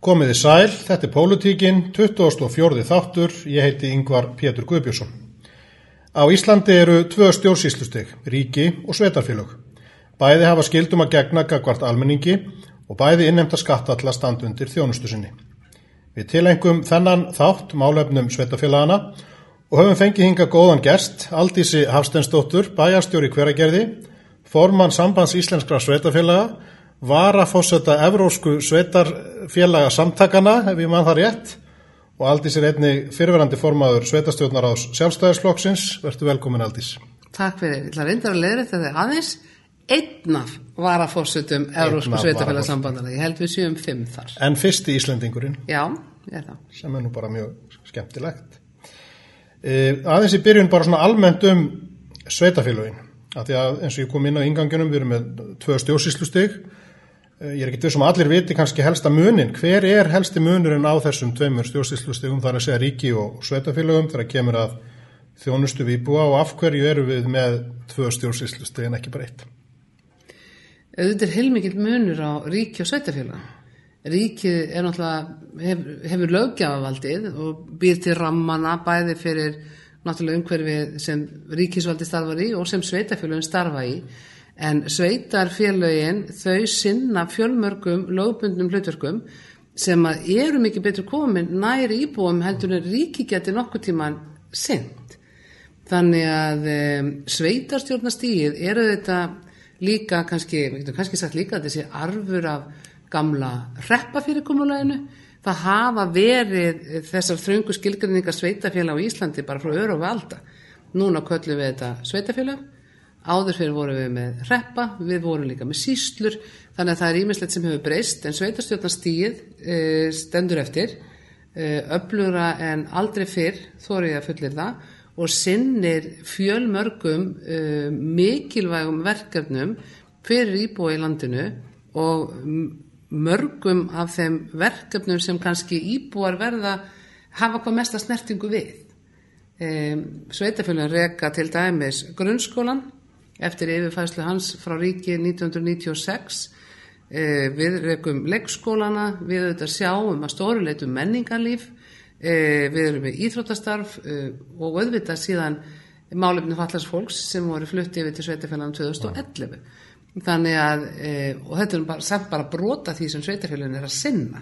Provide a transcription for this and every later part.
Komiði sæl, þetta er Pólutíkin, 24. þáttur, ég heiti Yngvar Pétur Guðbjörnsson. Á Íslandi eru tvö stjórnsýslusteg, ríki og svetarfélög. Bæði hafa skildum að gegna gagvart almenningi og bæði innemta skattalla standundir þjónustu sinni. Við tilengum þennan þátt málefnum svetarfélagana og höfum fengið hinga góðan gest, Aldísi Hafstensdóttur, bæjarstjóri hveragerði, formann sambands íslenskra svetarfélaga var að fósetta evrósku sveitarfélaga samtakana, ef ég mann það rétt, og Aldís er einni fyrverandi formaður sveitarstjórnar ás sjálfstæðisflokksins. Vertu velkomin Aldís. Takk fyrir. Ég ætla að reynda að leiða þetta aðeins. Einnaf var að fósettum evrósku sveitarfélagsambandana. Ég held við séum fimm þar. En fyrsti Íslandingurinn. Já, ég er það. Sem er nú bara mjög skemmtilegt. E, aðeins í byrjun bara svona almennt um sveitarfélagin. Að því að eins og ég kom inn á ingangjunum, við erum með tvö stjórnsýslustig ég er ekkert þessum að allir viti kannski helsta munin. Hver er helsti munurinn á þessum tveimur stjórnsýslustegum þar að segja ríki og sveitafélagum þar að kemur að þjónustu við búa og af hverju eru við með tvö stjórnsýslusteg en ekki bara eitt? Þetta er heilmikið munur á ríki og sveitafélag. Ríkið er náttúrulega, hef, hefur lögjafavaldið og býr til rammana bæði fyrir náttúrulega umhverfið sem ríkisvaldi starfar í og sem sveitafélagin starfa í en sveitarfélögin þau sinna fjölmörgum lögbundnum hlutverkum sem að eru mikið betur komin næri íbúum heldur en ríki geti nokkuð tíman sint. Þannig að um, sveitarstjórnastíð eru þetta líka kannski, við getum kannski sagt líka þessi arfur af gamla reppafyrirkomuleginu. Það hafa verið þessar þröngu skilgrinningar sveitarfélag á Íslandi bara frá öru og valda. Núna köllum við þetta sveitarfélag Áður fyrir vorum við með reppa, við vorum líka með síslur, þannig að það er ímislegt sem hefur breyst, en sveitarstjórnarstíð e, stendur eftir, e, öflugra en aldrei fyrr, þórið að fullir það, og sinnir fjölmörgum e, mikilvægum verkefnum fyrir íbúi í landinu og mörgum af þeim verkefnum sem kannski íbúar verða hafa hvað mesta snertingu við. Sveitarfjölun reyka til dæmis grunnskólan, eftir yfirfæslu hans frá ríki 1996 eh, við rekum leggskólana, við auðvitað sjáum að stóruleitum menningarlíf. Eh, við erum með íþróttastarf eh, og auðvitað síðan málefni fallars fólks sem voru flutti yfir til Sveitafélagann 2011 þannig að, og þetta er bara, samt bara brota því sem Sveitafélagann er að sinna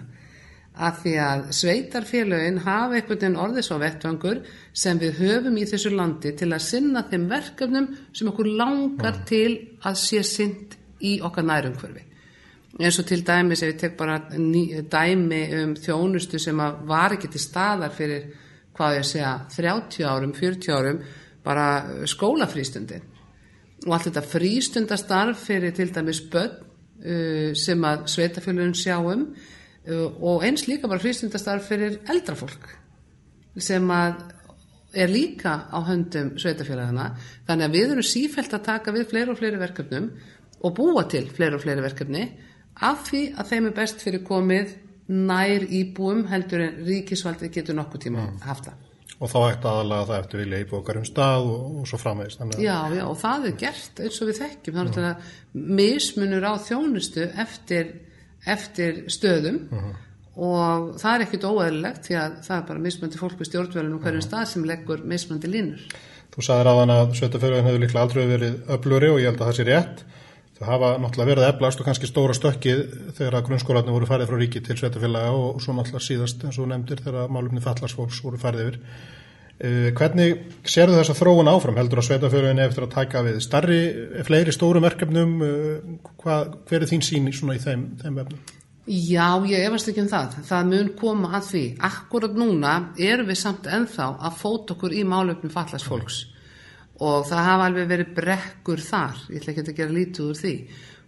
að því að sveitarfélögin hafa einhvern veginn orðið svo vettvangur sem við höfum í þessu landi til að sinna þeim verkefnum sem okkur langar mm. til að sé synd í okkar nærumhverfi. eins og til dæmis ef ég tek bara dæmi um þjónustu sem var ekki til staðar fyrir hvað ég segja 30 árum, 40 árum bara skólafrístundin og allt þetta frístundastarf fyrir til dæmis börn uh, sem að sveitafélögin sjáum Uh, og eins líka bara frístundastarf fyrir eldrafólk sem að er líka á höndum sveitafélagana þannig að við erum sífælt að taka við fleiri og fleiri verkefnum og búa til fleiri og fleiri verkefni af því að þeim er best fyrir komið nær íbúum heldur en ríkisvaldi getur nokkuð tíma mm. haft það. Og þá ætti aðalega það eftir vilja íbúkar um stað og, og svo framvegist. Já, já, og það er gert eins og við þekkjum. Það er mm. mismunur á þjónustu eftir eftir stöðum uh mhm. -huh. og það er ekkit óæðilegt því að það er bara mismöndi fólk við stjórnvölinu hverjum uh mhm. stað sem leggur mismöndi línur. Þú sagði ráðan að sveitafjörðin hefur líklega aldrei verið öfluri og ég held að það sé rétt. Það hafa náttúrulega verið eflast og kannski stóra stökkið þegar að grunnskólanum voru farið frá ríki til sveitafjörðaga og svo náttúrulega síðast eins og nefndir þegar málumni fallarsfólks voru farið yfir. Uh, hvernig sérðu þess að þróun áfram? Heldur að sveitafjörðin eftir að taka við starri, fleiri stórum verkefnum? Uh, hvað, hver er þín sín í, þeim, þeim vefnum? Já, ég efast ekki um það. Það mun koma að því. Akkurat núna erum við samt enþá að fóta okkur í málöfnum fallarsfólks mm. og það hafa alveg verið brekkur þar, ég ætla ekki að gera lítið úr því.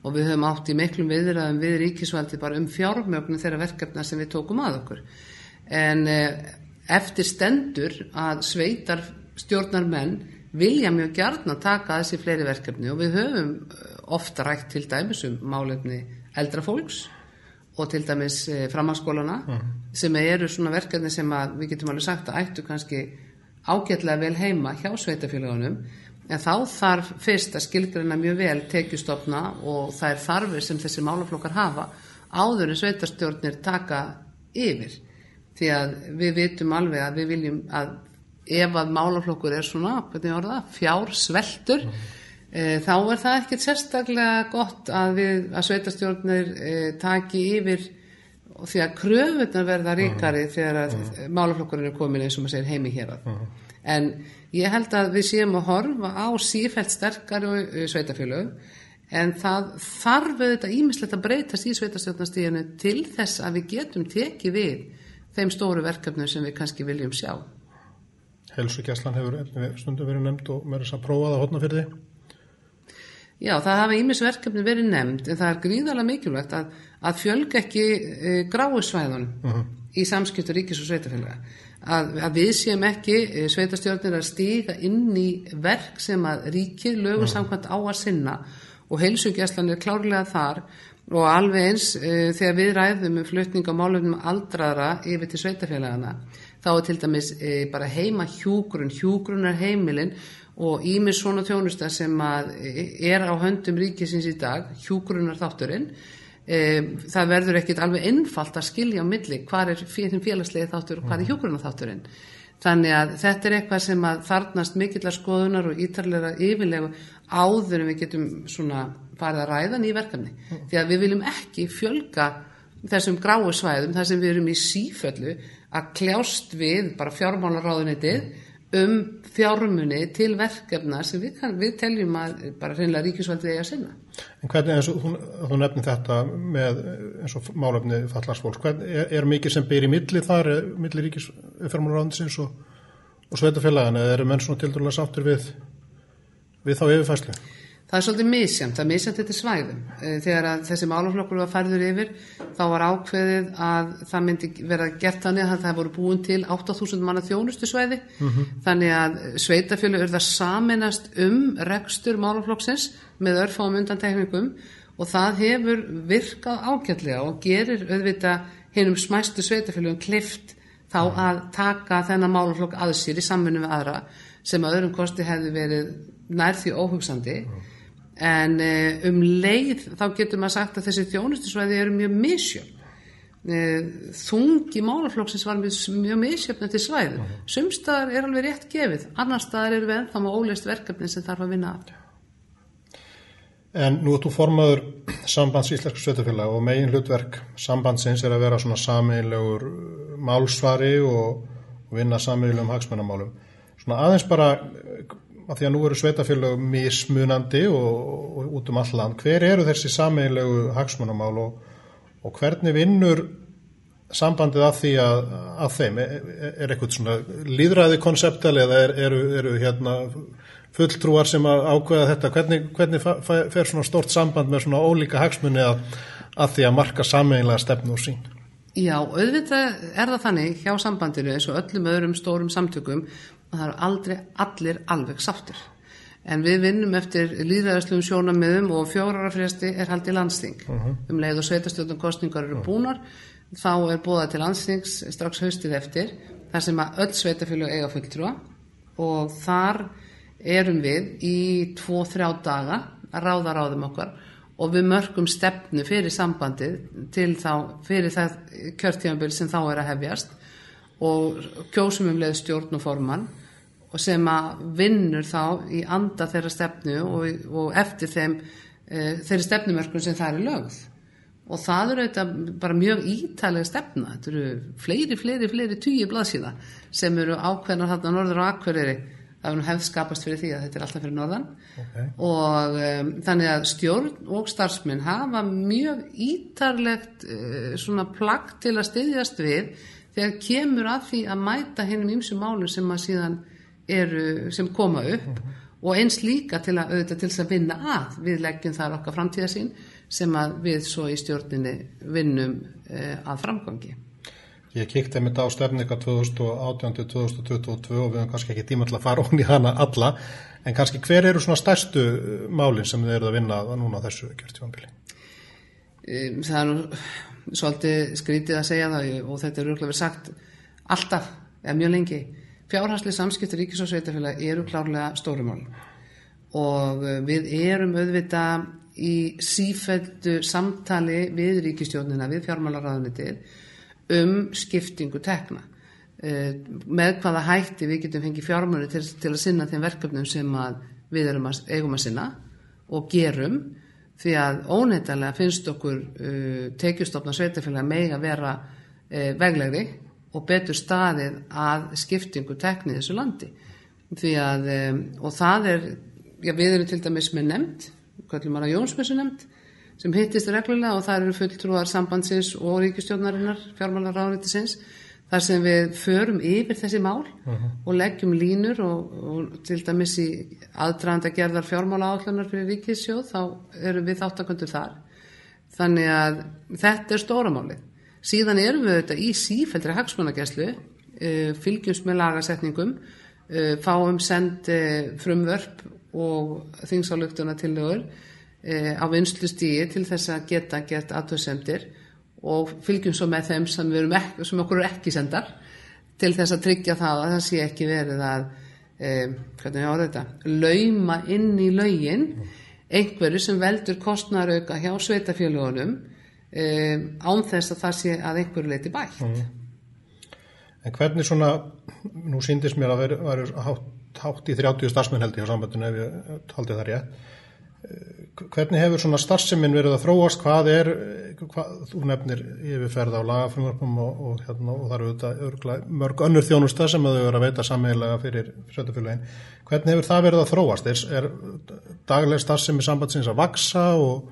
Og við höfum átt í miklum viðræðum við ríkisvaldi bara um fjármjögnum þeirra verkefna sem við tókum að okkur. En eh, eftir stendur að sveitar stjórnar menn vilja mjög gjarn að taka þessi fleiri verkefni og við höfum eh, ofta rætt til dæmis um málefni eldra fólks og til dæmis eh, framhanskólana mm. sem eru svona verkefni sem að við getum alveg sagt að ættu kannski ágætlega vel heima hjá sveitafélagunum en þá þarf fyrst að skilgrina mjög vel tekjustofna og það er þarfir sem þessi málaflokkar hafa áður en sveitarstjórnir taka yfir því að við vitum alveg að við viljum að ef að málaflokkur er svona, það, fjár sveltur e, þá er það ekkert sérstaklega gott að, við, að sveitastjórnir e, taki yfir því að kröfunar verða ríkari þegar að málaflokkurinn er komin eins og maður segir heimi hér að en ég held að við séum að horfa á sífælt sterkari sveitafélög en það þarf auðvitað ímislegt að breytast í sveitastjórnastíðinu til þess að við getum tekið við þeim stóru verkefnum sem við kannski viljum sjá. Helsugesslan hefur stundum verið nefnd og mér er þess að prófa það hodna fyrir því? Já, það hafa ímis verkefni verið nefnd en það er gríðarlega mikilvægt að, að fjölga ekki e, gráusvæðunum uh -huh. í samskiptu ríkis og sveitafélaga. Að, að við séum ekki e, sveitastjórnir að stíga inn í verk sem að ríkið lögur uh -huh. samkvæmt á að sinna og heilsugjastlan er klárlega þar og alveg eins e, þegar við ræðum um flutning á málumum aldraðra yfir til sveitafélagana þá er til dæmis e, bara heima hjúgrun, hjúgrun er heimilinn og ímið svona þjónusta sem er á höndum ríkisins í dag, hjúgrunar þátturinn, e, það verður ekkit alveg einfalt að skilja á milli hvað er félagslega þáttur og hvað er hjúgrunar þátturinn. Þannig að þetta er eitthvað sem að þarnast mikillar skoðunar og ítarlega yfirlegu áður en við getum svona farið að ræða nýjum verkefni. Mm. Því að við viljum ekki fjölga þessum gráu svæðum þar sem við erum í síföllu að kljást við bara fjármálaráðunitið um fjármunni til verkefna sem við, við teljum að bara reynilega ríkisvaldið eigi að sinna. En hvernig eins og hún nefnir þetta með eins og málefni fallarsfólks, er, er mikið sem byr í milli þar, milli ríkisfjármálaráðinsins og, og sveitafélagana eða eru menn svona til dærulega sáttur við, við þá yfirfæslu? Það er svolítið misjamt, það er misjamt þetta svæðum. Eh, þegar þessi málaflokkur var færður yfir þá var ákveðið að það myndi vera gert þannig að það voru búin til 8000 manna þjónustu svæði mm -hmm. þannig að sveitafjölu það saminast um rekstur málaflokksins með örfáum undantekningum og það hefur virkað ágætlega og gerir auðvitað hennum smæstu sveitafjölum klift þá að taka þennan málaflokk aðsýr í samfunni með aðra sem að öðrum kosti hefði verið nær því óhugsandi mm -hmm en eh, um leið þá getur maður sagt að þessi þjónustisvæði eru mjög misjöfn. Eh, þungi málaflokksins var mjög, mjög misjöfn eftir svæðu -huh. sumstaðar er alveg rétt gefið annar staðar eru við ennþá með óleist verkefni sem þarf að vinna af En nú er þú formaður sambands Íslensk Sveitafélag og megin hlutverk sambandsins er að vera svona sameinlegur málsvari og, vinna sameinlegum hagsmennamálum svona aðeins bara að því að nú eru sveitafélög mismunandi og, og út um all land, hver eru þessi sameinlegu hagsmunamál og, og hvernig vinnur sambandið að því að, að þeim? Er, er eitthvað svona líðræði konseptal eða er, eru, eru hérna fulltrúar sem að ákveða þetta? Hvernig, hvernig fer svona stort samband með svona ólíka hagsmunni að, að því að marka sameinlega stefnu og sín Já, auðvitað er það þannig hjá sambandinu eins og öllum öðrum stórum samtökum það eru aldrei allir alveg sáttir. En við vinnum eftir líðræðislegum sjónamiðum og fjórarafresti er haldið landsting. Uh mhm. -huh. Um leið og sveitastjóðnum kostningar eru búnar, þá er búða til landstings strax haustið eftir, þar sem að öll sveitafjölu eiga fulltrúa og þar erum við í tvo-þrjá daga að ráða ráðum okkar og við mörgum stefnu fyrir sambandið til þá, fyrir það kjörtímanbyrg sem þá er að hefjast og kjósum um leið stjórn og formann og sem að vinnur þá í anda þeirra stefnu og, og eftir þeim e, þeirri stefnumörkun sem það er lögð. Og það eru auðvitað bara mjög ítalega stefna, þetta eru fleiri, fleiri, fleiri tíu blaðsíða sem eru ákveðnar þarna norður og akveriri það er hefð skapast fyrir því að þetta er alltaf fyrir norðan. Okay. og um, þannig að stjórn og starfsmenn hafa mjög ítarlegt uh, svona plagg til að styðjast við þegar kemur að því að mæta hennum ymsum málum sem að síðan eru, sem koma upp uh -huh. og eins líka til að, auðvitað, til að vinna að við leggjum þar okkar framtíðasín sem að við svo í stjórninni vinnum uh, að framgangi. Ég kíkti þetta á stefnika 2018-2022 og við hefum kannski ekki tíma til að fara ón í hana alla en kannski hver eru svona stærstu eh, málinn sem þið eru að vinna að núna þessu kjörtjónbili? Það er nú svolítið skrítið að segja það og þetta er rúglega verið sagt alltaf, eða mjög lengi fjárhanslega samskipti ríkis og sveitafélag eru klárlega stórumál og eh, við erum auðvita í sífældu samtali við ríkistjónina, við fjármálaráðunitið um skiptingu tekna. Uh, með hvaða hætti við getum fengið fjármunni til, til að sinna þeim verkefnum sem við að, eigum að sinna og gerum því að óneittalega finnst okkur uh, tekjustofna sveitafélag meg að vera uh, veglegri og betur staðið að skiptingu tekni þessu landi. Því að og það er, já við erum til dæmis með nefnd, kallum bara Jónsmessu nefnd sem hittist reglulega og það eru fulltrúar sambandsins og ríkistjónarinnar fjármálar áriðtisins þar sem við förum yfir þessi mál og leggjum línur og, og til dæmis í aðdraðanda gerðar fjármála áallunar fyrir ríkissjóð þá erum við þáttakundur þar. Þannig að þetta er stóramálið síðan erum við þetta í sífældri hagsmunageslu uh, fylgjumst með lagasetningum uh, fáum send uh, frumvörp og þingsáluktuna til þauður á vinslu stíi til þess að geta gett aðtöðsendir og fylgjum svo með þeim sem, ekki, sem okkur eru ekki sendar til þess að tryggja það að það sé ekki verið að eh, þetta lauma inn í laugin einhverju sem veldur kostnarauka hjá sveitafélagunum eh, án þess að það sé að einhverju leiti bætt mm. En hvernig svona nú síndist mér að vera hátt, hátt í 30 starfsmenn held ég á sambandinu ef ég haldi það rétt hvernig hefur svona starfseminn verið að þróast, hvað er, hvað, þú nefnir yfirferð á lagafrumvarpum og, og, hérna, og það eru auðvitað mörg önnur þjónusta sem þau eru að veita sammeðlega fyrir sveitafélagin. Hvernig hefur það verið að þróast? Er, er dagleg starfsemi sambandsins að vaksa og,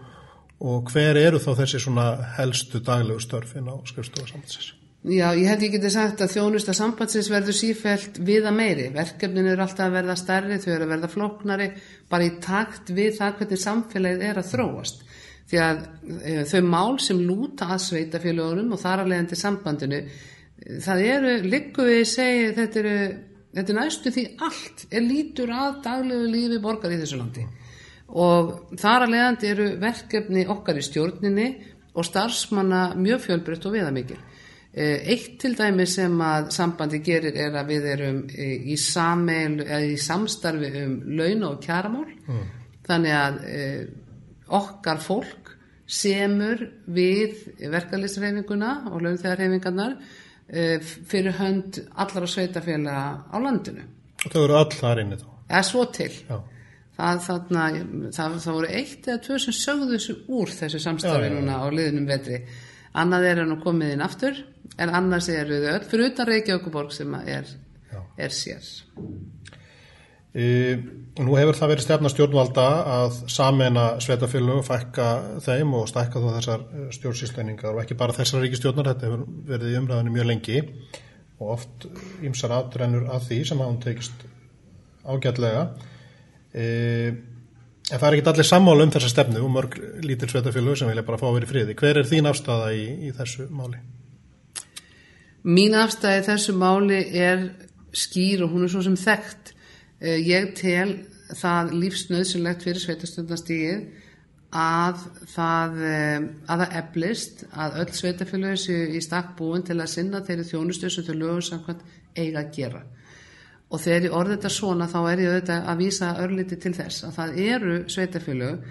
og hver eru þá þessi svona helstu daglegu störfin á skrifstofa sambandsins? Já, ég held ég geti sagt að þjónusta sambandsins verður sífælt viða meiri. Verkefnin eru alltaf að verða stærri, þau eru að verða floknari, bara í takt við það hvernig samfélagið er að þróast. Því að e, þau mál sem lúta að sveitafélagunum og þar að leiðandi sambandinu, það eru, likku við segi, þetta eru, þetta er næstu því allt er lítur að daglegu lífi borgar í þessu landi. Og þar að leiðandi eru verkefni okkar í stjórninni og starfsmanna mjög fjölbreytt og viðamikil. Eitt til dæmi sem að sambandi gerir er að við erum í, sameil, í samstarfi um laun og kjaramál mm. þannig að e, okkar fólk semur við verkefliðsreifinguna og launþegarreifingarnar e, fyrir hönd allar á sveitafélaga á landinu. Og þau eru all þar inni þá? Eða svo til. Það, þarna, það, það voru eitt eða tvö sem sögðu þessu úr þessu samstarfi núna á liðnum vetri. Annað er nú komið inn aftur en annars eru þau öll fyrir utan Reykjavíkuborg sem er, er sér. E, nú hefur það verið stefna stjórnvalda að samena svetafélögum, fækka þeim og stækka þú þessar e, stjórnsýsleiningar og ekki bara þessar ríkistjórnar, þetta hefur verið í umræðinu mjög lengi og oft ymsar aðrennur að því sem hafum tekist ágætlega. E, en það er ekki allir sammála um þessa stefnu og mörg lítil svetafélög sem vilja bara fá að vera í friði. Hver er þín afstæða í, í þessu máli? Mín afstæði þessu máli er skýr og hún er svo sem þekkt. Eh, ég tel það lífsnöðsynlegt fyrir sveitastöndastígið að það eh, að það eflist að öll sveitafélögur séu í stakk búin til að sinna þeirri þjónustu sem þau lögur samkvæmt eiga að gera. Og þegar ég orði þetta svona þá er ég auðvitað að vísa örliti til þess að það eru sveitafélög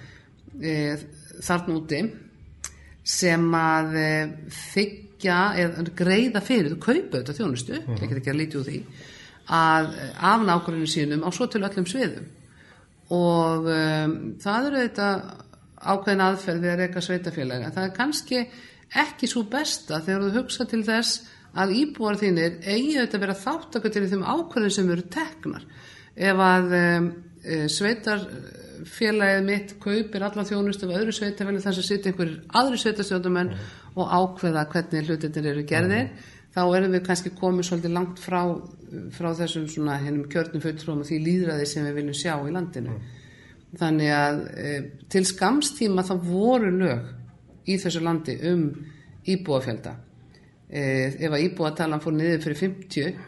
e, þarna úti sem að e, þykja eða greiða fyrir, þú kaupa þetta þjónustu, mm -hmm. get ekki að lítið úr því að af nákvæmlega sínum á svo til öllum sviðum og um, það eru þetta ákveðin aðferð við að reyka sveitafélaga það er kannski ekki svo besta þegar þú hugsa til þess að íbúar þínir eigi þetta að vera þáttakar til þeim ákveðin sem eru teknar ef að um, sveitarfélagið mitt kaupir alla þjónustu af öðru sveitafélagi þess að sitja einhverjir aðri sveitastjóðumenn mm og ákveða hvernig hlutinir eru gerðir mm. þá erum við kannski komið svolítið langt frá, frá þessum svona hennum kjörnum fulltróðum og því líðræði sem við viljum sjá í landinu mm. þannig að e, til skamstíma þá voru lög í þessu landi um íbúafjölda ef að íbúatalan fór niður fyrir 50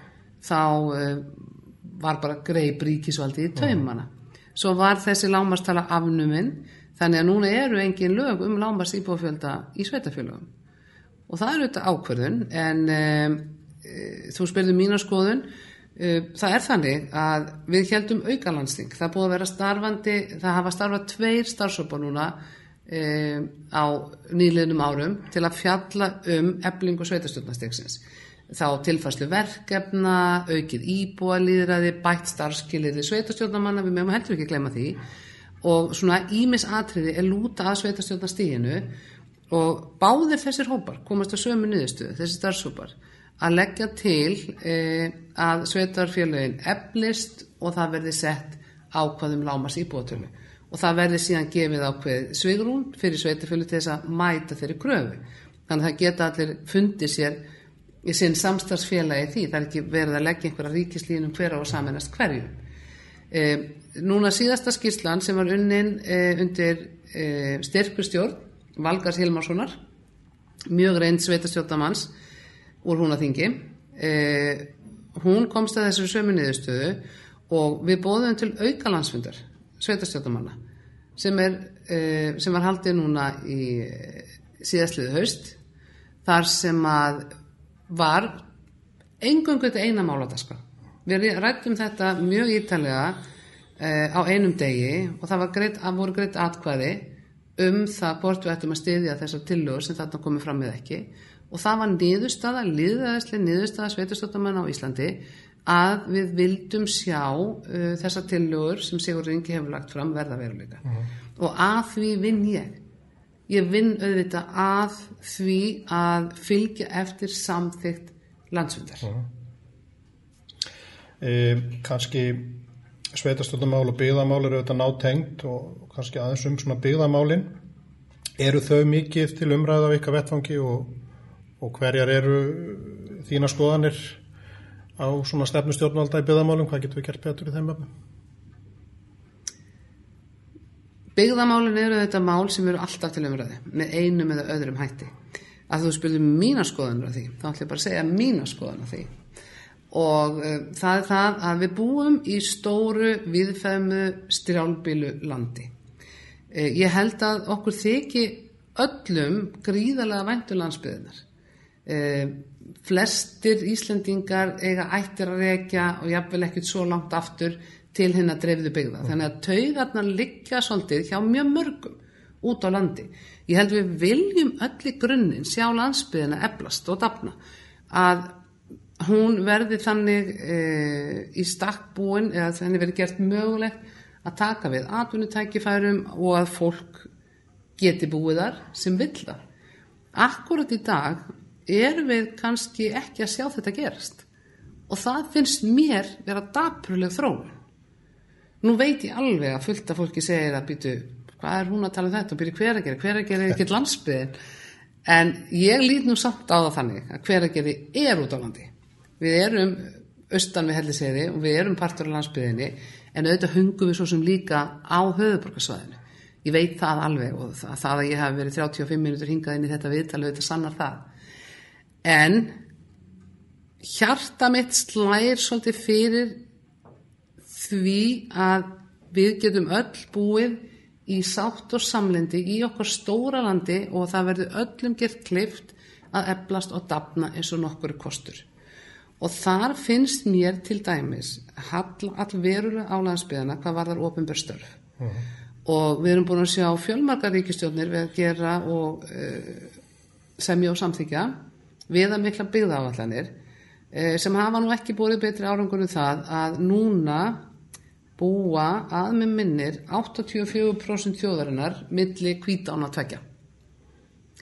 þá e, var bara greið bríkisvaldi í taumana. Svo var þessi lámastala afnuminn þannig að núna eru engin lög um lámast íbúafjölda í sveitafjölugum og það er auðvitað ákverðun en um, þú spyrðu mína skoðun um, það er þannig að við heldum aukalandsting það búið að vera starfandi það hafa starfað tveir starfsópa núna á nýliðnum árum til að fjalla um eblingu sveitastjórnastegsins. Þá tilfærslu verkefna, aukið íbúalýðræði, bætt starfskiliði sveitastjórnamanna, við meðum heldur ekki að glemma því og svona ímis atriði er lúta að sveitastjórnastíginu og báðir þessir hópar komast á sömu niðurstöðu, þessir starfshópar að leggja til e, að sveitarfélagin eflist og það verði sett ákvaðum lámas íbúatölu og það verði síðan gefið ákveð svigrún fyrir sveitarfélagi til þess að mæta þeirri kröfu. Þannig að það geta allir fundið sér í sinn samstagsfélagi því, það er ekki verið að leggja einhverja ríkislínum hverja og samanast hverju. E, núna síðasta skýrslan sem var unnin e, undir e, styrkustjórn Valgars Hilmarssonar, mjög reynd sveitastjórnamanns úr húnaþingi. Eh, hún komst að þessari sömu niðurstöðu og við bóðum til auka landsfundar, sveitastjórnamanna, sem, eh, sem var haldið núna í síðastliðu haust, þar sem að var engungu þetta eina máladaska. Við rættum þetta mjög ítalega eh, á einum degi og það var greitt, voru greitt atkvæði um það hvort við ættum að styðja þessar tillögur sem þarna komið fram með ekki og það var niðurstaða, liðaðislega niðurstaða sveitastöttamann á Íslandi að við vildum sjá uh, þessar tillögur sem Sigur Ringi hefur lagt fram verða veruleika. Uh -huh. og að því vinn ég. Ég vinn auðvitað að því að fylgja eftir samþygt landsfundar. Uh -huh. e, Kanski sveitastöndamál og byggðamál eru auðvitað nátengt og kannski aðeins um svona byggðamálin. Eru þau mikið til umræða á ykkar vettfangi og, og hverjar eru þína skoðanir á svona stefnustjórnvalda í byggðamálum, hvað getur við gert betur í þeim öfnum? Byggðamálin eru þetta mál sem eru alltaf til umræði með einum eða öðrum hætti að þú spurðum mína skoðanur af því þá ætlum ég bara að segja mína skoðanur af því og uh, það er það að við búum í stóru viðfæmu strjálbílu landi. Uh, ég held að okkur þykji öllum gríðarlega væntu landsbyðinar. Uh, flestir Íslendingar eiga ættir að rekja og jafnvel ekkert svo langt aftur til henn að dreifðu byggða. Þannig að taugarnar liggja svolítið hjá mjög mörgum út á landi. Ég held við viljum öll í grunninn sjá landsbyðina eblast og dafna að hún verði þannig e, í stakkbúin eða þannig verði gert mögulegt að taka við atvinnutækifærum og að fólk geti búið þar sem vill það. Akkurat í dag erum við kannski ekki að sjá þetta gerast og það finnst mér vera dapruleg þróun. Nú veit ég alveg að fullta fólki segir að býtu, hvað er hún að tala um þetta og byrju hver að gera, hver að gera er ekkert landsbyðin en ég lít nú samt á það þannig að hver að gera er út á landi við erum austan við helliseiði og við erum partur á landsbyðinni en auðvitað hungum við svo sem líka á höfuborgarsvæðinu. Ég veit það alveg og það, að ég hef verið 35 minútur hingað inn í þetta viðtal auðvitað sannar það. En hjarta mitt slæðir svolítið fyrir því að við getum öll búið í sátt og samlendi í okkar stóra landi og það verður öllum gert klift að eblast og dapna eins og nokkur kostur. Og þar finnst mér til dæmis all, all verulega álandsbyðana hvað var þar ofinbörstörf uh -huh. og við erum búin að sjá fjölmarkar ríkistjónir við að gera og uh, semja og samþykja við að mikla byggðavallanir uh, sem hafa nú ekki búið betri árangur um það að núna búa að með minnir 84% þjóðarinnar milli kvítána tvekja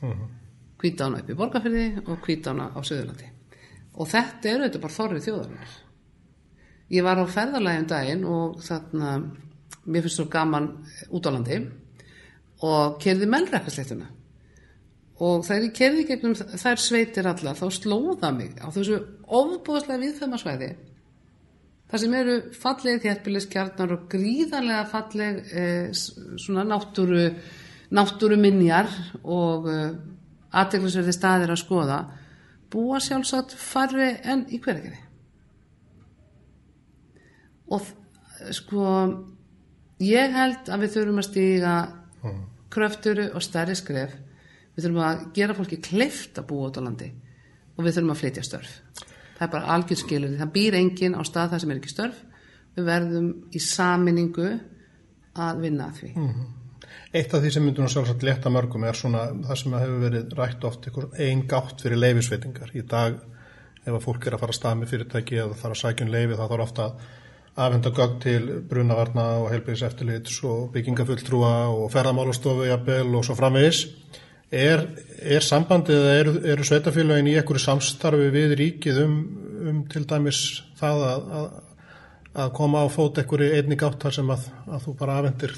-huh. kvítána upp í borgarfyrði og kvítána á Suðurlandi. Og þetta er auðvitað bara þorrið þjóðarinnar. Ég var á ferðarlægum daginn og þarna mér finnst svo gaman út á landi og kerði melrækasleituna og þegar ég kerði gegnum þær sveitir allar þá slóða mig á þessu ofbúðslega viðfæmasvæði þar sem eru falleg þjættbíliskjarnar og gríðarlega falleg eh, svona náttúru náttúru minjar og eh, aðteglisverði staðir að skoða búa sjálfsagt farri enn í hverjargerði og sko ég held að við þurfum að stíga mm. kröfturu og stærri skref við þurfum að gera fólki kleift að búa út á landi og við þurfum að flytja störf það er bara algjörðskilur það býr engin á stað þar sem er ekki störf við verðum í saminningu að vinna að því mm. Eitt af því sem myndur nú sjálfsagt leta mörgum er svona það sem hefur verið rætt oft einn gátt fyrir leifisveitingar. Í dag ef að fólk er að fara að stað með fyrirtæki eða þarf að sækja um leifi þá þarf ofta afhenda gögn til brunavarna og helbriðis eftirlits og byggingafulltrúa og ferðamálastofu jafnvel og svo framvegis. Er, er sambandið eða eru, eru sveitafélagin í einhverju samstarfi við ríkið um, um til dæmis það að, að, að koma á fót einhverju einni gáttar sem að, að þú bara afhendir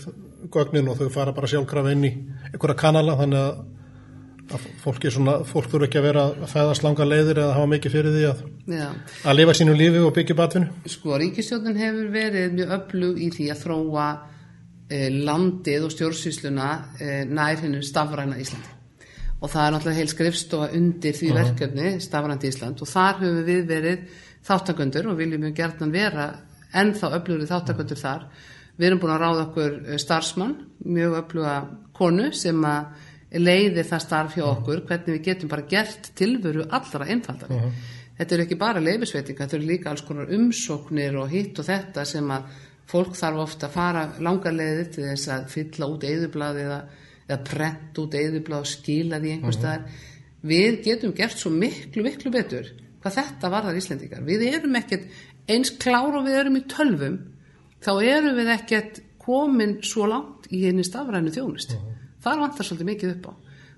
gögnin og þau fara bara sjálfkrafa inn í einhverja kanala þannig að, að fólk, svona, fólk þurfa ekki að vera að fæðast langa leiðir eða hafa mikið fyrir því að lifa sínu lífi og byggja batfinu. Sko, Ríkistjóðin hefur verið mjög öflug í því að þróa eh, landið og stjórnsýsluna eh, nær hennum stafræna Íslandi og það er náttúrulega heil skrifstofa undir því uh -huh. verkefni Stafrandi Ísland og þar höfum við verið þáttakundur og viljum við gertan vera ennþá öflugur þáttakundur uh -huh. þar við erum búin að ráða okkur eh, starfsmann mjög öfluga konu sem að leiði það starf hjá okkur hvernig við getum bara gert tilveru allra einfaldari uh -huh. þetta eru ekki bara leifisveitinga, þetta eru líka alls konar umsóknir og hitt og þetta sem að fólk þarf ofta að fara langar leiðir til þess að fylla út eðublaði eða prent út eðublá skila því einhver staðar. Uh -huh. Við getum gert svo miklu, miklu betur hvað þetta varðar Íslendingar. Við erum ekkert eins klár og við erum í tölvum, þá erum við ekkert komin svo langt í henni stafrænu þjónust. Uh -huh. Það vantar svolítið mikið upp á.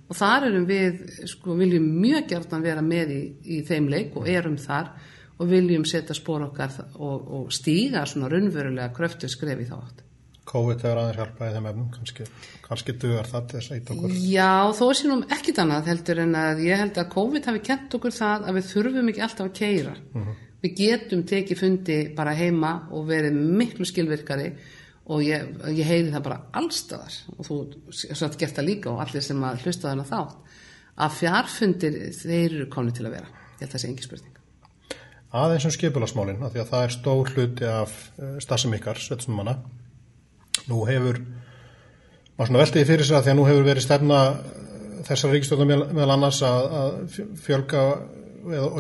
Og þar erum við, sko, viljum mjög gert að vera með í, í þeim leik og erum þar og viljum setja spór okkar og, og stíga svona raunverulega kröftu skref í þá átt. COVID hefur aðeins hjálpaði þeim efnum, kannski, kannski dugar það til þess að eitt okkur. Já, þó er sínum ekkit annað heldur en að ég held að COVID hafi kent okkur það að við þurfum ekki alltaf að keira. Mhm. -huh. Við getum tekið fundi bara heima og verið miklu skilvirkari og ég, ég heyri það bara allstaðar og þú satt gert það líka og allir sem að hlusta þarna þátt að fjárfundir þeir eru komni til að vera. Ég held að það sé engi spurning. Aðeins um skipulasmálinn, að því að það er stór hluti af eh, stafsum ykkar, svetsnumanna Nú hefur, maður svona veltiði fyrir sig að því að nú hefur verið stefna þessar ríkistjóðum meðal annars að, að fjölga,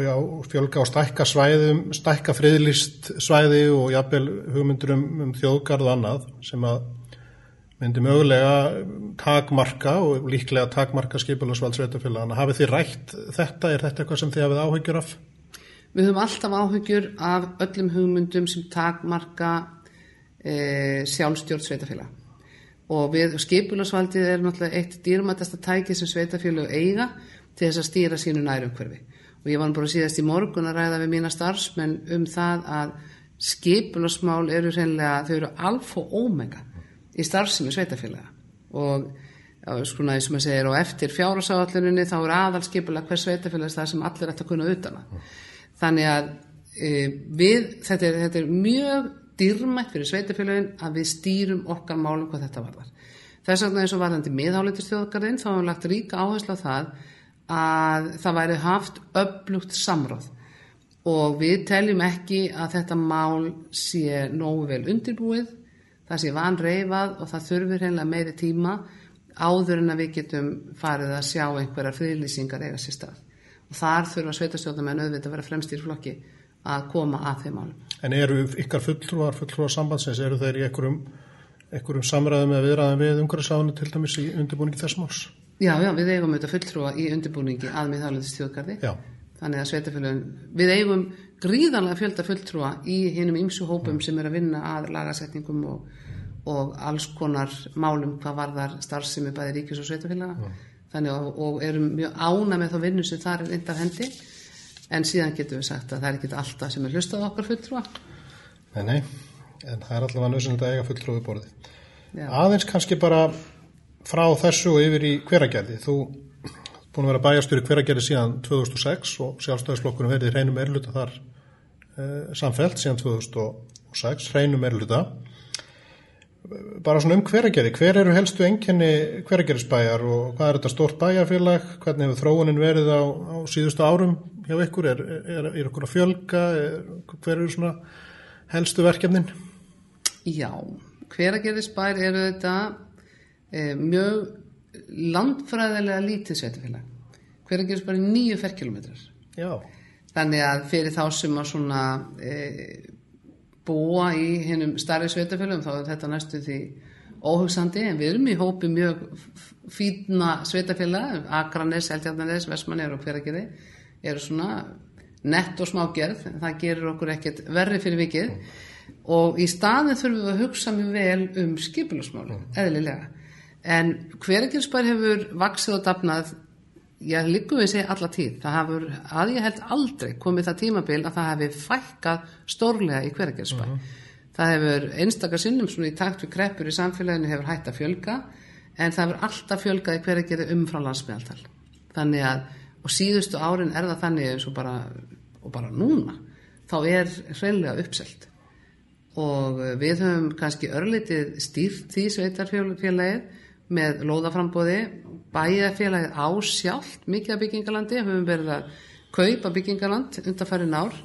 já, fjölga og stækka svæðum, stækka friðlist svæði og jafnvel hugmyndur um, um þjóðgarð og annað sem að myndi mögulega takmarka og líklega takmarka skipilagsvald sveitafélagana. Hafið þið rætt þetta? Er þetta eitthvað sem þið hafið áhyggjur af? Við höfum alltaf áhyggjur af öllum hugmyndum sem takmarka e, sjálfstjórn sveitafélag og við skipularsvaldið er náttúrulega eitt dýrmættasta tæki sem sveitafélag eiga til þess að stýra sínu nærumhverfi. Og ég var bara síðast í morgun að ræða við mína starfsmenn um það að skipularsmál eru reynilega, þau eru alfa og omega í starfsemi sveitafélaga og svona eins og maður segir og eftir fjárasáalluninni þá er aðal skipula hver sveitafélags það sem allir ætti að kunna utana þannig að e, við, þetta er, þetta er mjög dýrmætt fyrir sveitafélagin að við stýrum okkar málum hvað þetta varðar. Þess vegna eins og varðandi miðháleitustjóðgarðin þá hefum við lagt ríka áherslu á það að það væri haft upplugt samráð og við teljum ekki að þetta mál sé nógu vel undirbúið, það sé vanreifað og það þurfir heimlega meiri tíma áður en að við getum farið að sjá einhverjar friðlýsingar eiga sér stað. Og þar þurfa sveitastjóðamenn auðvitað að vera fremst í flokki að koma að þeim málum. En eru ykkar fulltrúar, fulltrúar sambandsins, eru þeir í einhverjum, einhverjum samræðum eða viðræðum við umhverfisáðinu til dæmis í undirbúningi þess máls? Já, já, við eigum auðvitað fulltrúa í undirbúningi að miðháleðis þjóðgarði. Já. Þannig að sveitafélagin, við eigum gríðanlega fjölda fulltrúa í hinnum ymsu hópum mm. sem er að vinna að lagasetningum og, og alls konar málum hvað varðar starfsemi bæði ríkis og sveitafélaga. Mm. Þannig að, og erum mjög ána með þá vinnu sem þar er reyndar hendi en síðan getum við sagt að það er ekki alltaf sem er hlustað okkar fulltrúa. Nei, nei, en það er allavega nöðsynlega að eiga fulltrúi borði Já. aðeins kannski bara frá þessu og yfir í hveragerði. Þú búin að vera bæjastur í hveragerði síðan 2006 og sjálfstæðisflokkunum verið hreinum erluta þar eh, samfelt síðan 2006 hreinum erluta bara svona um hveragerði, hver eru helstu enginni hveragerðisbæjar og hvað er þetta stórt bæjarfélag, hvernig hefur þróunin verið á, á síðustu árum hjá ykkur, er, er, er ykkur að fjölga, er, hver eru svona helstu verkefnin? Já, hveragerðisbæjar eru þetta e, mjög landfræðilega lítið sveitafélag, hveragerðisbæjar er nýju ferkilometrar. Já. Þannig að fyrir þá sem að svona... E, búa í hennum starri sveitafélagum þá er þetta næstu því óhugsandi en við erum í hópi mjög fýtna sveitafélag, Akranes, Eldjarnanes, Vestmannir og hveragerði eru svona nett og smágerð, það gerir okkur ekkert verri fyrir vikið og í staðin þurfum við að hugsa mjög vel um skipilagsmáli, eðlilega. En hveragerðsbær hefur vaksið og dafnað, ég líkum við segja alla tíð, það hefur, að ég held aldrei komið það tímabil að það hefur fækkað stórlega í hveragerðsbær. Það hefur einstakar sinnum svona í takt við kreppur í samfélaginu hefur hægt að fjölga en það hefur alltaf fjölgað í hverja gerði umfrá landsmeðaltal. Þannig að, og síðustu árin er það þannig eins og bara, og bara núna, þá er hreinlega uppselt. Og við höfum kannski örlitið stýrt því sveitarfélagið með lóðaframbóði, bæjarfélagið á sjálft mikið af byggingalandi, höfum verið að kaupa byggingaland undanfærin ár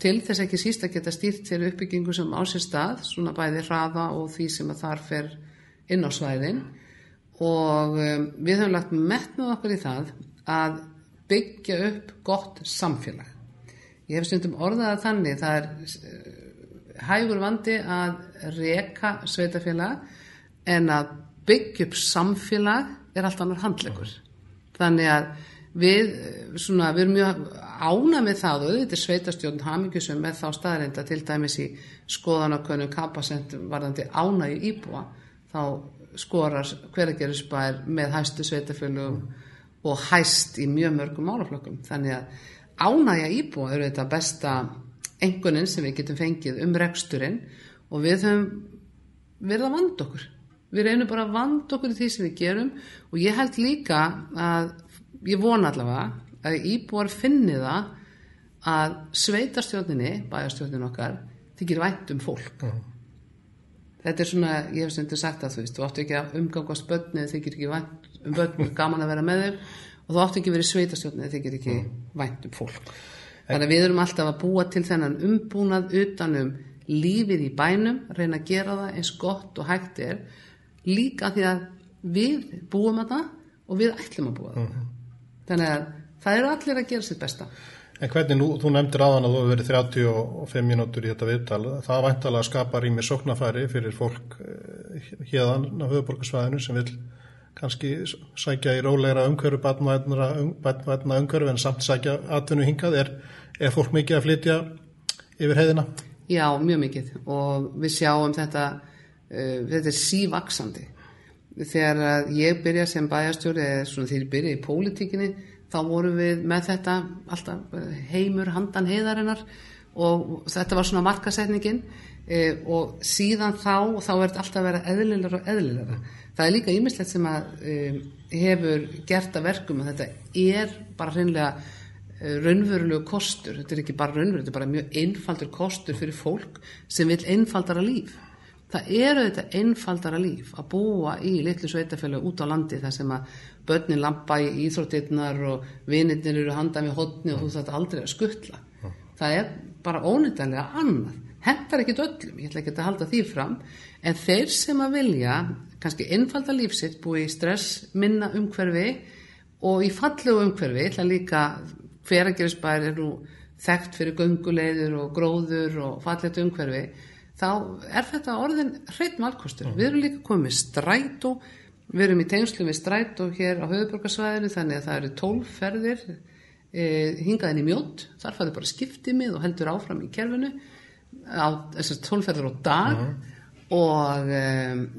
til þess ekki síst að geta stýrt til uppbyggingu sem á sér stað, svona bæði hraða og því sem að þar fer inn á svæðin og um, við höfum lagt metnað okkur í það að byggja upp gott samfélag. Ég hef stundum orðað að þannig, það er uh, hægur vandi að reka sveitafélag en að byggja upp samfélag er allt annar handlegur. Þannig að við, svona, við erum mjög ána með það og auðvitað sveitastjórn hamingjusum með þá staðreinda til dæmis í skoðanakönnum kapasent varðandi ánægi íbúa þá skorar hveragerisbær með hæstu sveitafélugum og hæst í mjög mörgum málaflokkum. Þannig að ánægja íbúa eru þetta besta engunin sem við getum fengið um reksturinn og við höfum verið að vanda okkur. Við reynum bara að vanda okkur í því sem við gerum og ég held líka að ég vona allavega að íbúar finni það að sveitarstjórninni, bæjarstjórnin okkar þykir vænt um fólk. -huh. þetta er svona, ég hef stundur sagt að þú veist, þú áttu ekki að umgangast börnið þykir ekki vænt um börnið, gaman að vera með þeim. Og þú áttu ekki verið sveitarstjórninni þykir ekki -huh. vænt um fólk. Þannig að við erum alltaf að búa til þennan umbúnað utanum lífið í bænum, reyna að gera það eins gott og hægt er. Líka því að við búum að það og við ætlum að búa það -huh. þannig að það eru allir að gera sitt besta. En hvernig nú, þú nefndir aðan að þú hefur verið 35 mínútur í þetta viðtal. Það væntalega skapar í mig sóknafæri fyrir fólk hérðan á höfuborgarsvæðinu sem vil kannski sækja í rólegra umhverju batnvætna umhverju en samt sækja atvinnu hingað. Er, er fólk mikið að flytja yfir heiðina? Já, mjög mikið. Og við sjáum þetta uh, þetta er sívaksandi þegar ég byrja sem bæjastjóri eða svona þegar ég byrja í pólitíkinni þá vorum við með þetta alltaf heimur handan heiðarinnar. Og þetta var svona markasetningin e, og síðan þá þá er þetta alltaf að vera eðlilega og eðlilega það er líka ímislegt sem að e, hefur gert að verkum að þetta er bara hreinlega e, raunverulegu kostur, þetta er ekki bara raunveruleg þetta er bara mjög einfaldur kostur fyrir fólk sem vil einfaldara líf. Það eru þetta einfaldara líf að búa í litlu sveitafjölu út á landi þar sem að börnin lampa í íþróttirnar og vinirnir eru handað með hodni og þú þetta aldrei að skuttla það er bara ónýttanlega annað hendar ekkit öllum, ég ætla ekki að halda því fram en þeir sem að vilja kannski einfalda lífsitt búi í stress minna umhverfi og í fallegu umhverfi, ég ætla líka hveragerisbær er nú þekkt fyrir gunguleiður og gróður og fallegt umhverfi þá er þetta orðin hreitt valkostur. Mm. Við erum líka komið strætó, við erum í tengslu við strætó hér á höfuborgarsvæðinu þannig að það eru tólferðir e, hingaðin í mjótt, þar fæður bara skiptið mið og heldur áfram í kerfinu þessar tólferðir á dag mm. og e,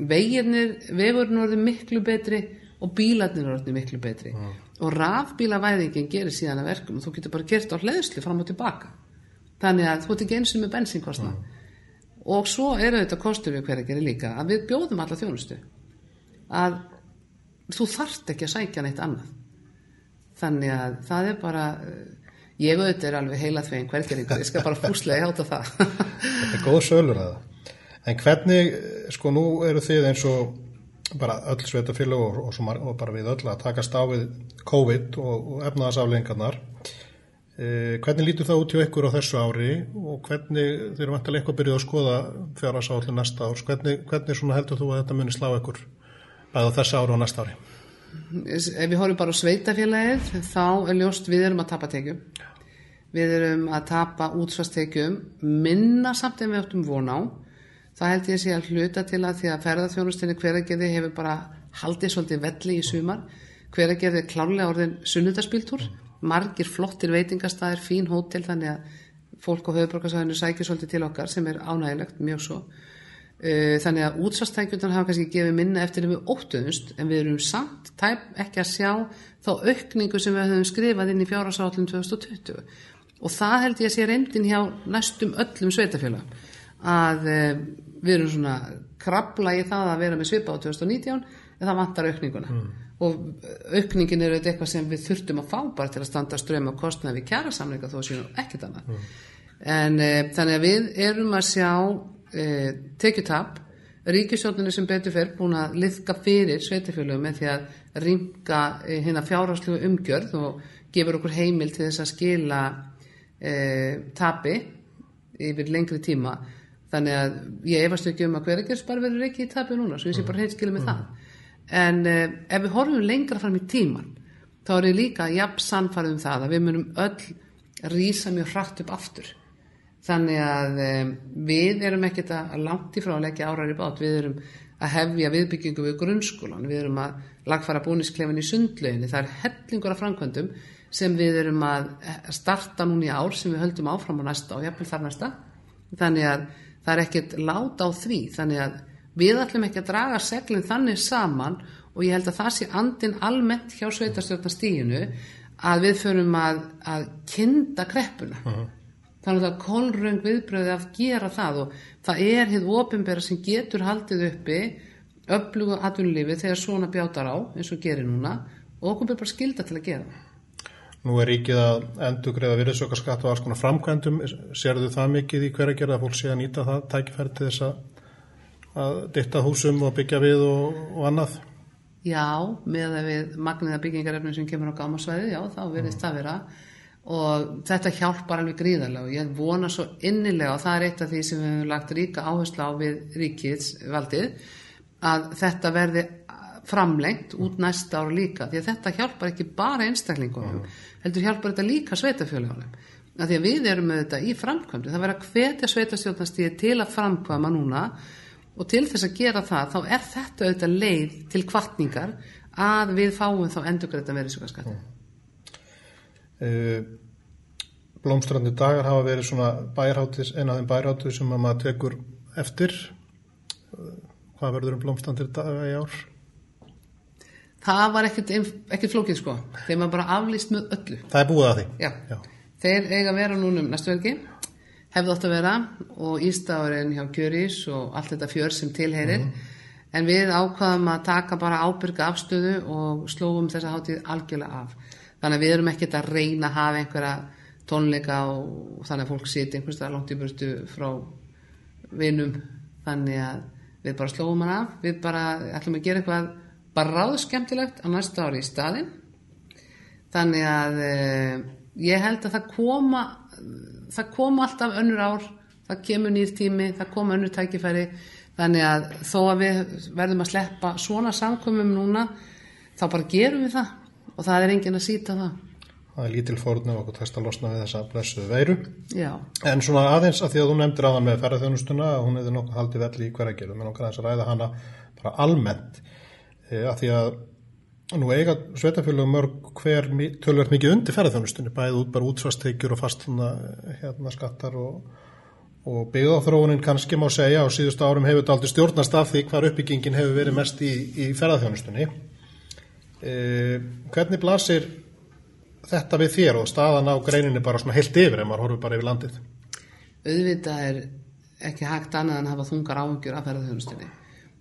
veginir, vegurinn orðið miklu betri og bílarnir orðið miklu betri. Mm. og rafbílavæðingin gerir síðan að verkum og þú getur bara gert á hlæðslu fram og tilbaka. Þannig að þú ert ekki eins og með bensinkostna og svo eru þetta kostur við hverja gerir líka að við bjóðum alla þjónustu. Að þú þart ekki að sækja neitt annað. Þannig að það er bara ég auðvitað er alveg heila þvegin hvergeringur, ég skal bara fúslega hjáta það. Þetta er góð sölur að það. En hvernig, sko nú eru þið eins og bara öll sveitafélag og, og, og bara við öll að takast á við COVID og, og efnaðasaflengarnar Eh, hvernig lítur það út hjá ykkur á þessu ári og hvernig, þeir eru vantilega eitthvað byrjuð að skoða fjárhansállin næsta árs, hvernig, hvernig heldur þú að þetta muni slá ykkur bæða þessu ári og næsta ári? Ef við horfum bara á sveitafélagið þá er ljóst við erum að tapa tekjum. Við erum að tapa útsvarstekjum minna samt en við áttum von á. það held ég að sé að hluta til að því að ferðarþjónustinni hveragerði hefur bara haldið svolítið velli í sumar hveragerði er klárlega orðin sunnudaspiltúr margir flottir veitingastæðir, fín hótel þannig að fólk á höfuborgarsæðinu sækir svolítið til okkar sem er ánægilegt mjög svo þannig að útsvastækjundar hafa kannski gefið minna eftir að við óttuðumst en við erum samt tæp ekki að sjá þá aukningu sem við höfum skrifað inn í fjárhásállum 2020 og það held ég að sé reyndin hjá næstum öllum sveitafélag að uh, við erum svona krabla í það að vera með svipa á 2019 en það vantar aukninguna mm. og aukningin er eitthvað sem við þurftum að fá bara til að standa ströym á kostnaði við kjæra samleika þó séum ekkert annað mm. en uh, þannig að við erum að sjá e, tekjutap ríkisjóninni sem betur fyrr búin að liðka fyrir sveitafélögum með því að ringa e, hérna fjárháslu umgjörð og gefur okkur heimil til þess að skila e, tapi yfir lengri tíma. Þannig að ég efast ekki um að hver ekkert bara verður ekki í tapi núna svo ég sé bara heitskilu með það. En e, ef við horfum lengra fram í tíman þá er ég líka jafn sannfarið um það að við munum öll rýsa mjög hratt upp aftur Þannig að um, við erum ekkert að langt í frá að leggja árar í bát, við erum að hefja viðbyggingu við grunnskólan, við erum að lagfara búnisklefin í sundlöginni, það er hellingur af framkvæmdum sem við erum að starta núna í ár sem við höldum áfram á næsta og jafnvel þar næsta. Þannig að það er ekkert láta á því, þannig að við ætlum ekki að draga seglinn þannig saman og ég held að það sé andin almennt hjá sveitarstjórnastíginu að við förum að, að kinda kreppuna. Uh -huh þannig að það er kolröng viðbröði að gera það og það er hitt ofinbæra sem getur haldið uppi öflugu atvinnulífi þegar svona bjátar á eins og gerir núna og okkur er bara skilda til að gera Nú er ríkið að endur greiða virðsökarskatt og alls konar framkvæmdum. Sérðu það mikið í hverja gera að fólk sé að nýta það tækifæri til þess að, að ditta húsum og byggja við og, og annað? Já, með að við magniða byggingarefnum sem kemur á gámasvæði, já, þá verðist mm. það vera og þetta hjálpar alveg gríðarlega og ég vona svo innilega og það er eitt af því sem við hefum lagt ríka áherslu á við ríkiðsvaldið að þetta verði framlengt út næsta ára líka því að þetta hjálpar ekki bara einstaklingunum mm. heldur hjálpar þetta líka sveitafjölugunum að því að við erum með þetta í framkvæmdi það verður að hvetja sveitastjórnastíði til að framkvæma núna og til þess að gera það þá er þetta auðvitað leið til kvartningar að við fáum þá endurgræta verið svo skatti mm. Eh, blómstrandi dagar hafa verið svona bærhátis, eina af þeim bærhátis sem maður tekur eftir eh, hvað verður um blómstrandir daga í ár? Það var ekkert, ekkert flókið sko þeir maður bara aflýst með öllu Það er búið að því? Já, Já. þeir eiga að vera núnum næstu velgi hefði átt að vera og Ístáðurinn hjá Kjörís og allt þetta fjör sem tilheyrir mm -hmm. en við ákvaðum að taka bara ábyrga afstöðu og slóum þessa hátíð algjörlega af þannig að við erum ekkert að reyna að hafa einhverja tónleika og þannig að fólk siti einhverstað langt í burtu frá vinum. Þannig að við bara slóum hann af. Við bara ætlum að gera eitthvað bara ráðu skemmtilegt á næsta ári í staðin þannig að eh, ég held að það koma það koma alltaf önnur ár það kemur nýr tími, það koma önnur tækifæri. Þannig að þó að við verðum að sleppa svona samkomum núna þá bara gerum við það og það er engin að síta það. Það er lítil fórun ef okkur tæst að losna við þessa blessuðu veiru. Já. en svona aðeins að því að þú nefndir aðan með ferðarþjónustuna hún hefði nokkuð haldið velli í hverja gerum en okkar aðeins að ræða hana bara almennt. E, að því að nú eiga sveitafélögum mörg hver tölverð mikið undir ferðarþjónustunni bæðið út bara útsvasteikjur og fast hérna skattar og, og byggðáþróunin kannski má segja á síðustu árum hefur þetta aldrei stjórnast af því hvar uppbyggingin hefur verið mest í, í ferðarþjónustunni hvernig blasir þetta við þér og staðan á greininni bara svona heilt yfir ef maður horfur bara yfir landið? Auðvitað er ekki hægt annað en hafa þungar áhengjur af ferðarþjónustinni.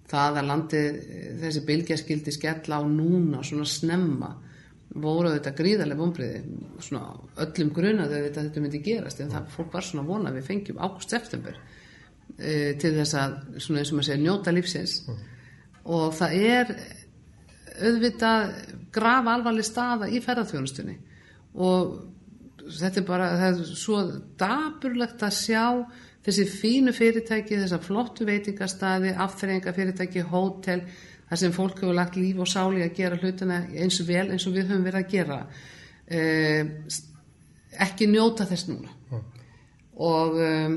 Það að landið þessi bylgjaskildi skella á núna svona snemma voru auðvitað gríðarlega vonbriði svona öllum grunaðu auðvitað þetta myndi gerast en það fólk var svona vona við fengjum águst-september e, til þess að svona eins og maður segja njóta lífsins mm. og það er auðvitað graf alvarleg staða í ferðarþjónustunni og þetta er bara það er svo daburlegt að sjá þessi fínu fyrirtæki þessar flottu veitingastadi afþreyingafyrirtæki, hótel þar sem fólk hefur lagt líf og sáli að gera hlutina eins og vel eins og við höfum verið að gera. Eh, ekki njóta þess núna. Mm. og um,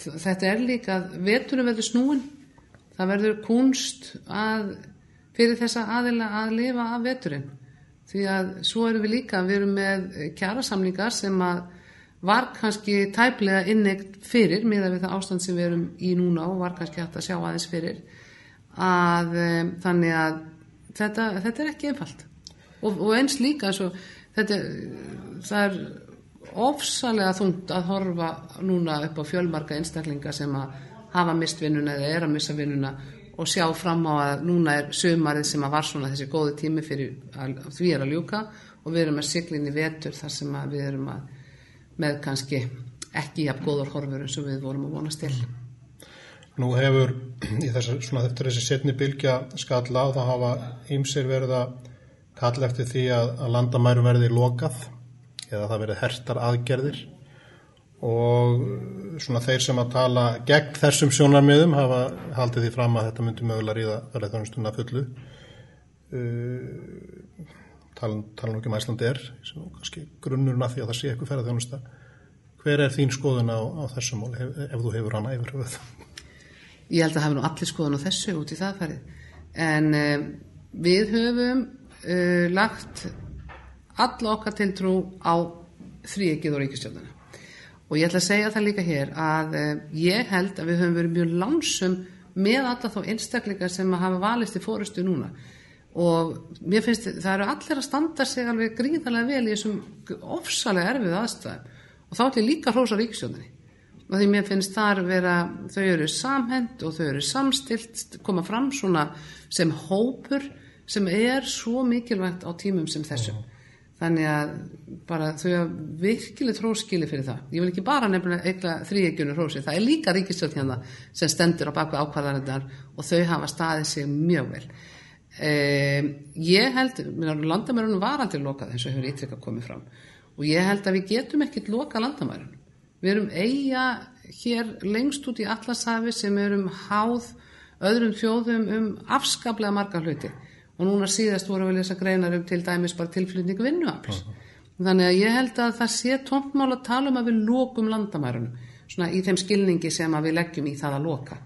þetta er líka veturum verður snúin það verður kunst að fyrir þessa aðila að lifa af veturinn. Því að svo erum við líka við erum með kjærasamlingar sem að var kannski tæplega innegt fyrir miða við það ástand sem við erum í núna og var kannski hægt að sjá aðeins fyrir að um, þannig að þetta, þetta er ekki einfalt. Og, og eins líka svo, þetta, það er ofsalega þungt að horfa núna upp á fjölmarka einstaklinga sem að hafa mist vinnuna eða er að missa vinnuna og sjá fram á að núna er sömarið sem að var svona þessi góði tími fyrir að, því er að ljúka og við erum að siglin í vetur þar sem við erum að með kannski ekki jafn góður horfur eins og við vorum að vonast til. Nú hefur í þessu, svona eftir þessi setni bylgja skalla og það hafa ýmsir verið að kalla eftir því að, að landamæru verði lokað eða það verið hertar aðgerðir og svona þeir sem að tala gegn þessum sjónarmiðum hafa haldið því fram að þetta myndi mögulega ríða verið þjónustuna fullu. Uh, tala, tala ekki um Æslandi er sem kannski grunnurna því að það sé eitthvað ferða þjónusta hver er þín skoðun á, á þessum mál ef, ef þú hefur hana yfir höfuð Ég held að hafa nú allir skoðun á þessu út í það farið. En um, við höfum uh, lagt alla okkar tiltrú á þrýegið og ríkistjóðana og ég ætla að segja það líka hér að uh, ég held að við höfum verið mjög lansum með alla þá einstaklingar sem hafa valist í fórustu núna. Og mér finnst það eru allir að standa sig alveg gríðarlega vel í þessum ofsalega erfið aðstæðum. Og þá ætlum líka hrósa ríkistjóðinni og því mér finnst þar vera þau eru samhend og þau eru samstilt koma fram svona sem hópur sem er svo mikilvægt á tímum sem þessum þannig að bara þau hafa virkileg tróskili fyrir það. Ég vil ekki bara nefnilega eitthvað þrýegjunu hrósi. Það er líka ríkistjóð hérna sem stendur á baku ákvarðarinnar og þau hafa staðið sig mjög vel. Um, ég held landamærunum var aldrei lokað eins og hefur ítrekka komið fram og ég held að við getum ekkit loka landamærunum. Við erum eiga hér lengst út í allasafi sem erum háð öðrum þjóðum um afskaplega marga hluti og núna síðast voru við lesa greinar um til dæmis bara tilflutning vinnuafls. Uh -huh. Þannig að ég held að það sé tóntmál að tala um að við lókum landamærunum, svona í þeim skilningi sem að við leggjum í það að loka.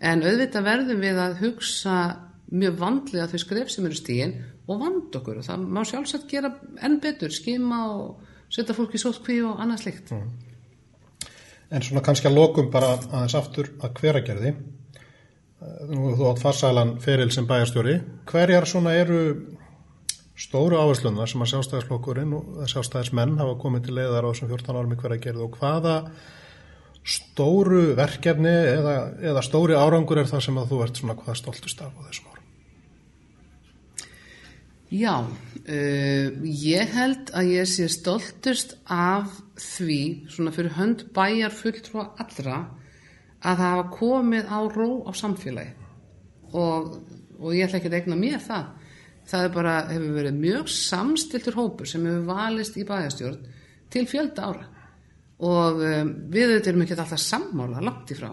En auðvitað verðum við að hugsa mjög vandlega þau skref sem eru stígin og vand okkur og það má sjálfsagt gera enn betur, skima og setja fólk í sótkví og annað slikt. Uh -huh. En svona kannski að lokum bara aðeins aftur að hveragerði þú átt farsælan feril sem bæjarstjóri. Hverjar svona eru stóru áherslunar sem að sjálfstæðisflokkurinn og sjálfstæðismenn hafa komið til leiðar á þessum 14 árum í hverja gerð og hvaða stóru verkefni eða, eða stóri árangur er það sem að þú ert svona hvaða stoltust af á þessum árum? Já uh, ég held að ég sé stoltust af því svona fyrir hönd bæjar fulltrúa allra að það hafa komið á ró á samfélagi. Og, og ég ætla ekki að egna mér það. Það bara, hefur verið mjög samstiltur hópur sem hefur valist í bæjastjórn til fjölda ára. Og um, við auðvitað erum ekki alltaf sammála langt í frá.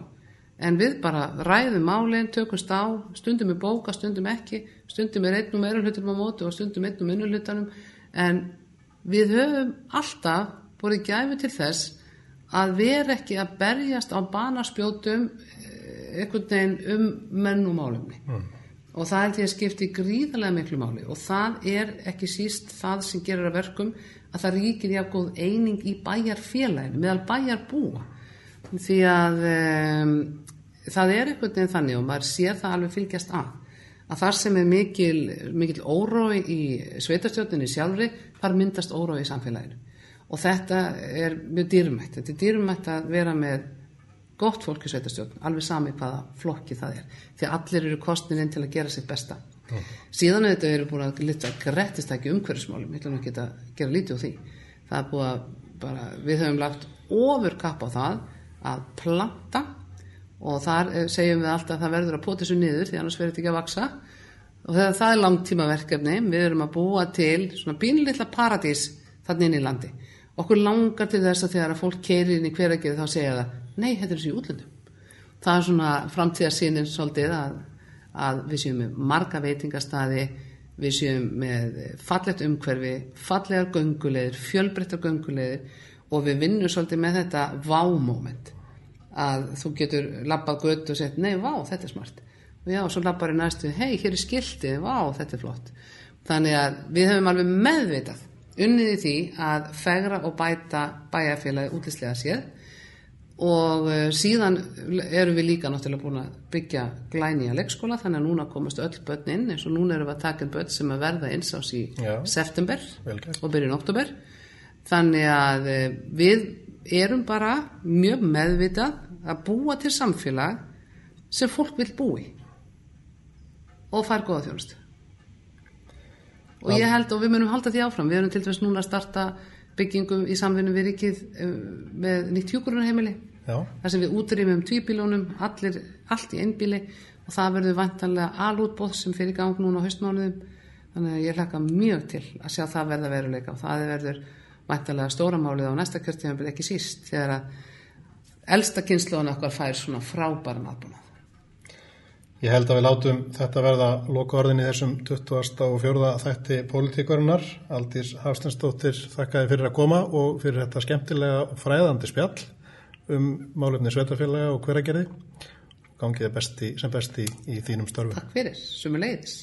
En við bara ræðum málinn, tökumst á stundum er bóka, stundum ekki stundum er einn og meira hlutum á mótu og stundum einn og minnu hlutanum. En við höfum alltaf búið gæfi til þess að vera ekki að berjast á banaspjótum einhvern veginn um menn og málumni mm. og það held ég að skipti gríðarlega miklu máli. Og það er ekki síst það sem gerir að verkum að það ríkir jáfn góð eining í bæjarfélaginu meðal bæjar búa því að um, það er einhvern veginn þannig og maður sé það alveg fylgjast að að þar sem er mikil, mikil órói í sveitarstjórninni sjálfri þar myndast órói í samfélaginu og þetta er mjög dýrmætt. Þetta er dýrmætt að vera með gott fólk í sveitarstjórn, alveg sami hvaða flokki það er, því allir eru kostnininn til að gera sitt besta. Mm. síðan er þetta verið búin að lita grettistæki umhverfismálum, ég ætlum ekki að gera lítið á því, það er búin að bara, við höfum lagt ofur kapp á það að planta og þar segjum við alltaf að það verður að pota þessu niður því annars verður þetta ekki að vaksa og þegar það er langtímaverkefni við erum að búa til svona bínlilla paradís þannig inn í landi okkur langar til þess að þegar að fólk keirir inn í hveragerði þá segja það nei, þetta er þessi útlöndum. Það er svona framtíðarsýnin svolítið að, að við séum með marga veitingastadi við séum með fallegt umhverfi fallegar göngulegir, fjölbreyttar göngulegir og við vinnum svolítið með þetta vámoment. Að þú getur labbað gött og sett, nei, vá, þetta er smart. Og já, svo labbar í næstu, hei, hér er skiltið vá, þetta er flott. Þannig að við höfum alveg meðvitað unnið í því að fegra og bæta bæjarfélagi útlýslega séð og uh, síðan erum við líka náttúrulega búin að byggja glænýja leikskóla þannig að núna komast öll börn inn eins og núna erum við að taka inn börn sem að verða eins ás í Já. september Vel gert. og byrjun oktober þannig að uh, við erum bara mjög meðvitað að búa til samfélag sem fólk vil búi og fær góða þjónustu og ég held og við munum halda því áfram. Við erum til dæmis núna að starta byggingum í samvinnu við ríkið eh, með nýtt hjúkurunarheimili þar sem við útrýmum tvíbílónum allt í einbíli. Og það verður vantanlega alútbóð sem fyrir gang núna á haustmánuðum. Þannig að ég hlakka mjög til að sjá það verða veruleika. Og það verður vantanlega stóramálið á næsta kjörtíðanbyrð ekki síst þegar að elsta kynsluðan okkar fær svona frábæran aðbúnað ég held að við látum þetta verða loka orðin í þessum 20. og 4. þætti pólitíkurinnar. Aldís Hafstensdóttir þakkaði fyrir að koma og fyrir þetta skemmtilega og fræðandi spjall um málefni sveitafélaga og hveragerði. Gangið er besti, sem besti í þínum störfum. Takk fyrir, sumuleiðis